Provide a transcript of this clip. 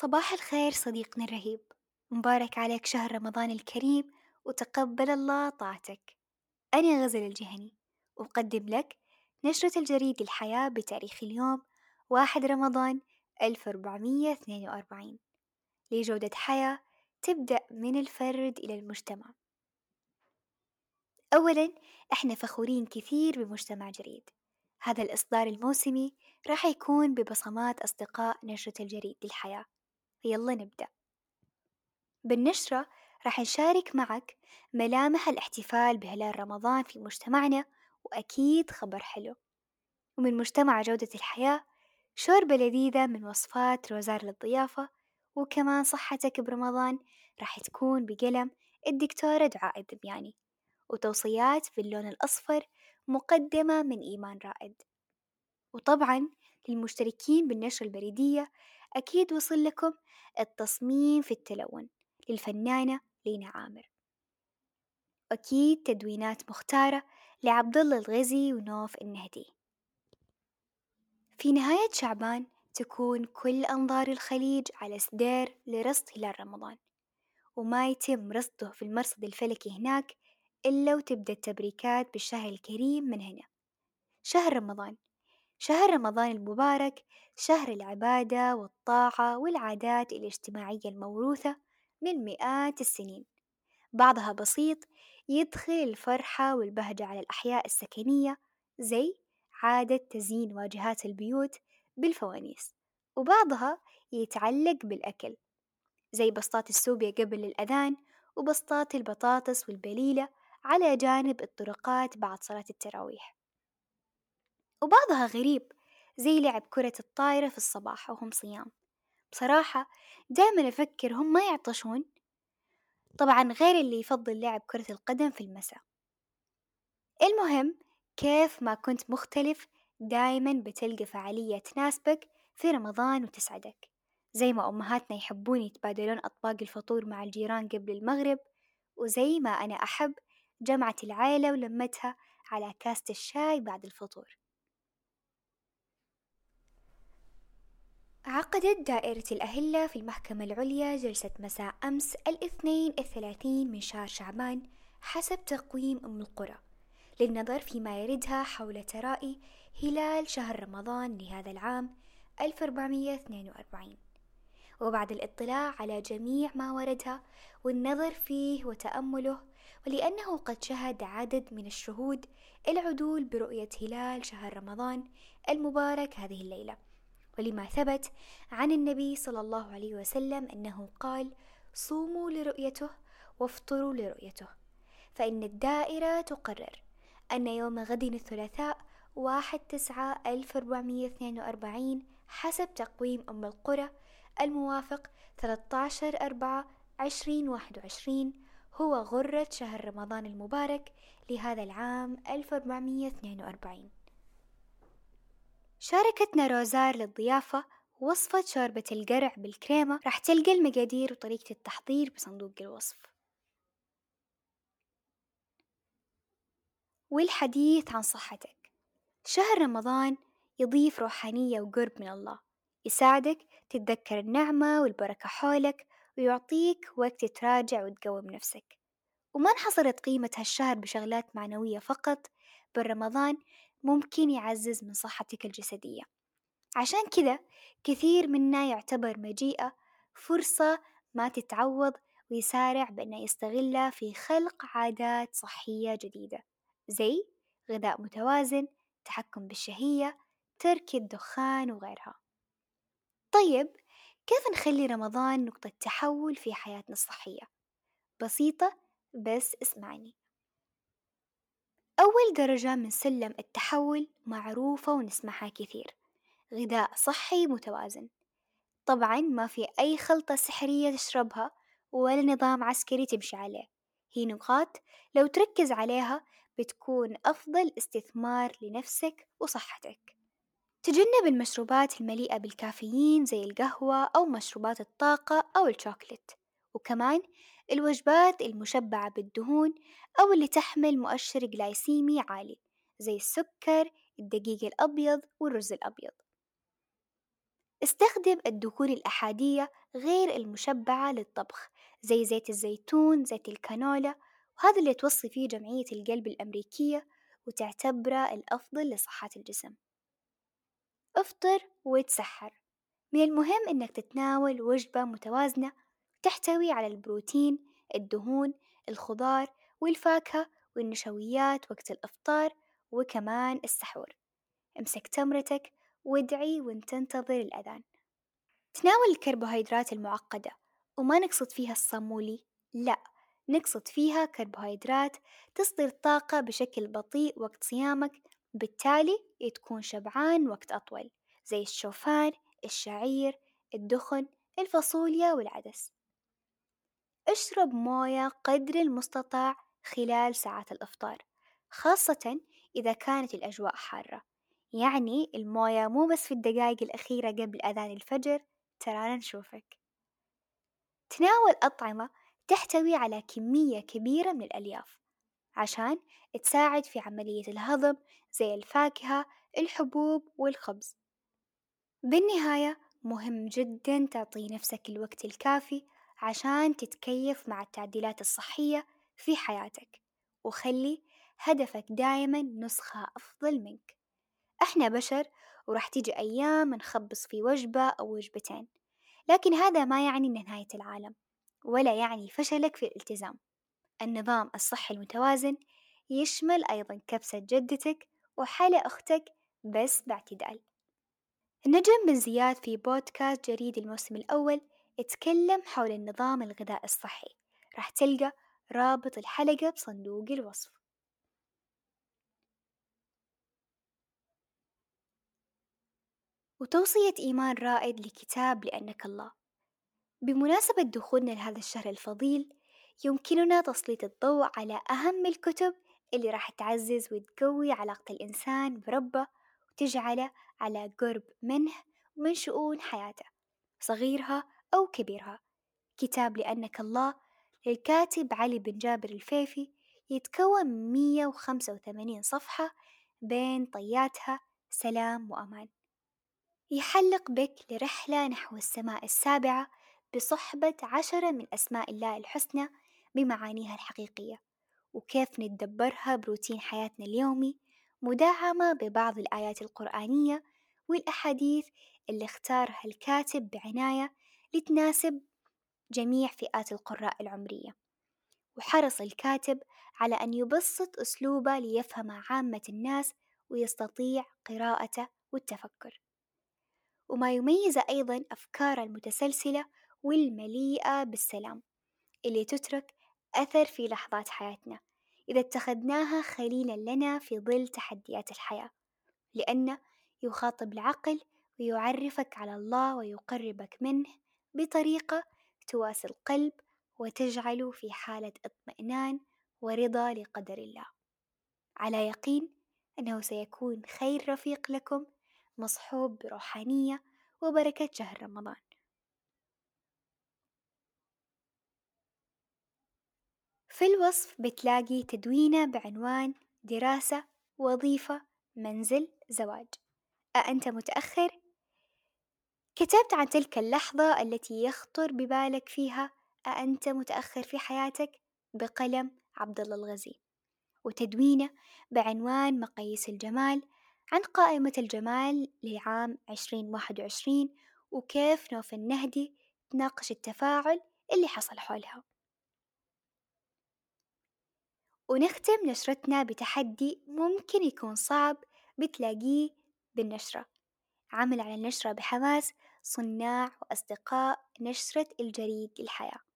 صباح الخير صديقنا الرهيب، مبارك عليك شهر رمضان الكريم وتقبل الله طاعتك، أنا غزل الجهني. أقدم لك نشرة الجريد الحياة بتاريخ اليوم واحد رمضان ألف وأربعمية اثنين وأربعين. لجودة حياة تبدأ من الفرد إلى المجتمع، أولا إحنا فخورين كثير بمجتمع جريد، هذا الإصدار الموسمي راح يكون ببصمات أصدقاء نشرة الجريد للحياة، يلا نبدأ، بالنشرة راح نشارك معك ملامح الاحتفال بهلال رمضان في مجتمعنا وأكيد خبر حلو، ومن مجتمع جودة الحياة شوربة لذيذة من وصفات روزار للضيافة، وكمان صحتك برمضان راح تكون بجلم الدكتورة دعاء الذبياني، وتوصيات باللون الأصفر مقدمة من إيمان رائد، وطبعًا للمشتركين بالنشرة البريدية أكيد وصل لكم التصميم في التلون للفنانة لينا عامر، أكيد تدوينات مختارة لعبد الله الغزي ونوف النهدي، في نهاية شعبان تكون كل أنظار الخليج على سدير لرصد هلال رمضان، وما يتم رصده في المرصد الفلكي هناك إلا وتبدأ التبريكات بالشهر الكريم من هنا، شهر رمضان شهر رمضان المبارك شهر العبادة والطاعة والعادات الاجتماعية الموروثة من مئات السنين، بعضها بسيط يدخل الفرحة والبهجة على الأحياء السكنية زي عادة تزيين واجهات البيوت بالفوانيس، وبعضها يتعلق بالأكل زي بسطات السوبيا قبل الأذان وبسطات البطاطس والبليلة على جانب الطرقات بعد صلاة التراويح، وبعضها غريب زي لعب كرة الطايرة في الصباح وهم صيام، بصراحة دايمًا أفكر هم ما يعطشون؟ طبعًا غير اللي يفضل لعب كرة القدم في المساء، المهم كيف ما كنت مختلف دايمًا بتلقى فعالية تناسبك في رمضان وتسعدك، زي ما أمهاتنا يحبون يتبادلون أطباق الفطور مع الجيران قبل المغرب، وزي ما أنا أحب جمعة العيلة ولمتها على كاسة الشاي بعد الفطور. عقدت دائرة الأهلة في المحكمة العليا جلسة مساء أمس الاثنين الثلاثين من شهر شعبان حسب تقويم أم القرى للنظر فيما يردها حول ترائي هلال شهر رمضان لهذا العام 1442 وبعد الاطلاع على جميع ما وردها والنظر فيه وتأمله ولأنه قد شهد عدد من الشهود العدول برؤية هلال شهر رمضان المبارك هذه الليلة. ولما ثبت عن النبي صلى الله عليه وسلم أنه قال صوموا لرؤيته وافطروا لرؤيته. فإن الدائرة تقرر أن يوم غد الثلاثاء واحد تسعة ألف أربعمية اثنين وأربعين حسب تقويم أم القرى الموافق ثلاثة عشر أربعة عشرين واحد وعشرين هو غرة شهر رمضان المبارك لهذا العام ألف أربعمية اثنين وأربعين. شاركتنا روزار للضيافة وصفة شوربة القرع بالكريمة راح تلقى المقادير وطريقة التحضير بصندوق الوصف. والحديث عن صحتك. شهر رمضان يضيف روحانية وقرب من الله. يساعدك تتذكر النعمة والبركة حولك ويعطيك وقت تراجع وتقوم نفسك. وما انحصرت قيمة هالشهر بشغلات معنوية فقط بل رمضان ممكن يعزز من صحتك الجسدية، عشان كذا كثير منا يعتبر مجيئة فرصة ما تتعوض ويسارع بأنه يستغلها في خلق عادات صحية جديدة، زي غذاء متوازن، تحكم بالشهية، ترك الدخان وغيرها. طيب كيف نخلي رمضان نقطة تحول في حياتنا الصحية؟ بسيطة بس اسمعني. أول درجة من سلم التحول معروفة ونسمعها كثير، غذاء صحي متوازن، طبعًا ما في أي خلطة سحرية تشربها ولا نظام عسكري تمشي عليه، هي نقاط لو تركز عليها بتكون أفضل استثمار لنفسك وصحتك، تجنب المشروبات المليئة بالكافيين زي القهوة أو مشروبات الطاقة أو الشوكلت، وكمان الوجبات المشبعة بالدهون أو اللي تحمل مؤشر جلايسيمي عالي زي السكر، الدقيق الأبيض والرز الأبيض. استخدم الدهون الأحادية غير المشبعة للطبخ زي زيت الزيتون زيت الكانولا وهذا اللي توصي فيه جمعية القلب الأمريكية وتعتبره الأفضل لصحة الجسم افطر وتسحر من المهم إنك تتناول وجبة متوازنة تحتوي على البروتين الدهون الخضار والفاكهة والنشويات وقت الإفطار وكمان السحور. امسك تمرتك وادعي وانت تنتظر الأذان. تناول الكربوهيدرات المعقدة. وما نقصد فيها الصامولي لا نقصد فيها كربوهيدرات تصدر طاقة بشكل بطيء وقت صيامك بالتالي تكون شبعان وقت أطول زي الشوفان الشعير الدخن الفاصوليا والعدس. أشرب موية قدر المستطاع خلال ساعات الإفطار خاصة إذا كانت الأجواء حارة. يعني الموية مو بس في الدقايق الأخيرة قبل أذان الفجر ترانا نشوفك. تناول أطعمة تحتوي على كمية كبيرة من الألياف عشان تساعد في عملية الهضم زي الفاكهة الحبوب والخبز. بالنهاية مهم جدا تعطي نفسك الوقت الكافي عشان تتكيف مع التعديلات الصحية في حياتك وخلي هدفك دايما نسخة أفضل منك. إحنا بشر وراح تيجي أيام نخبص في وجبة أو وجبتين لكن هذا ما يعني نهاية العالم ولا يعني فشلك في الالتزام. النظام الصحي المتوازن يشمل أيضا كبسة جدتك وحلا أختك بس باعتدال. نجم بن زياد في بودكاست جريد الموسم الأول اتكلم حول النظام الغذائي الصحي. راح تلقى رابط الحلقة بصندوق الوصف. وتوصية إيمان رائد لكتاب لأنك الله. بمناسبة دخولنا لهذا الشهر الفضيل يمكننا تسليط الضوء على أهم الكتب اللي راح تعزز وتقوي علاقة الإنسان بربه وتجعله على قرب منه ومن شؤون حياته. صغيرها أو كبيرها. كتاب لأنك الله للكاتب علي بن جابر الفيفي يتكون من 185 صفحة بين طياتها سلام وأمان. يحلق بك لرحلة نحو السماء السابعة بصحبة عشرة من أسماء الله الحسنى بمعانيها الحقيقية وكيف نتدبرها بروتين حياتنا اليومي مدعمة ببعض الآيات القرآنية والأحاديث اللي اختارها الكاتب بعناية لتناسب جميع فئات القراء العمرية. وحرص الكاتب على أن يبسط أسلوبه ليفهم عامة الناس ويستطيع قراءته والتفكر. وما يميز أيضا أفكاره المتسلسلة والمليئة بالسلام اللي تترك أثر في لحظات حياتنا إذا اتخذناها خليلا لنا في ظل تحديات الحياة. لأنه يخاطب العقل ويعرفك على الله ويقربك منه بطريقة تواسي القلب وتجعله في حالة اطمئنان ورضا لقدر الله. على يقين أنه سيكون خير رفيق لكم مصحوب بروحانية وبركة شهر رمضان. في الوصف بتلاقي تدوينة بعنوان دراسة وظيفة منزل زواج. أأنت متأخر؟ كتبت عن تلك اللحظة التي يخطر ببالك فيها أأنت متأخر في حياتك؟ بقلم عبد الله الغزي. وتدوينة بعنوان مقاييس الجمال عن قائمة الجمال لعام عشرين واحد وعشرين وكيف نوف النهدي تناقش التفاعل اللي حصل حولها. ونختم نشرتنا بتحدي ممكن يكون صعب بتلاقيه بالنشرة. عمل على النشرة بحماس صناع وأصدقاء نشرة الجريد للحياة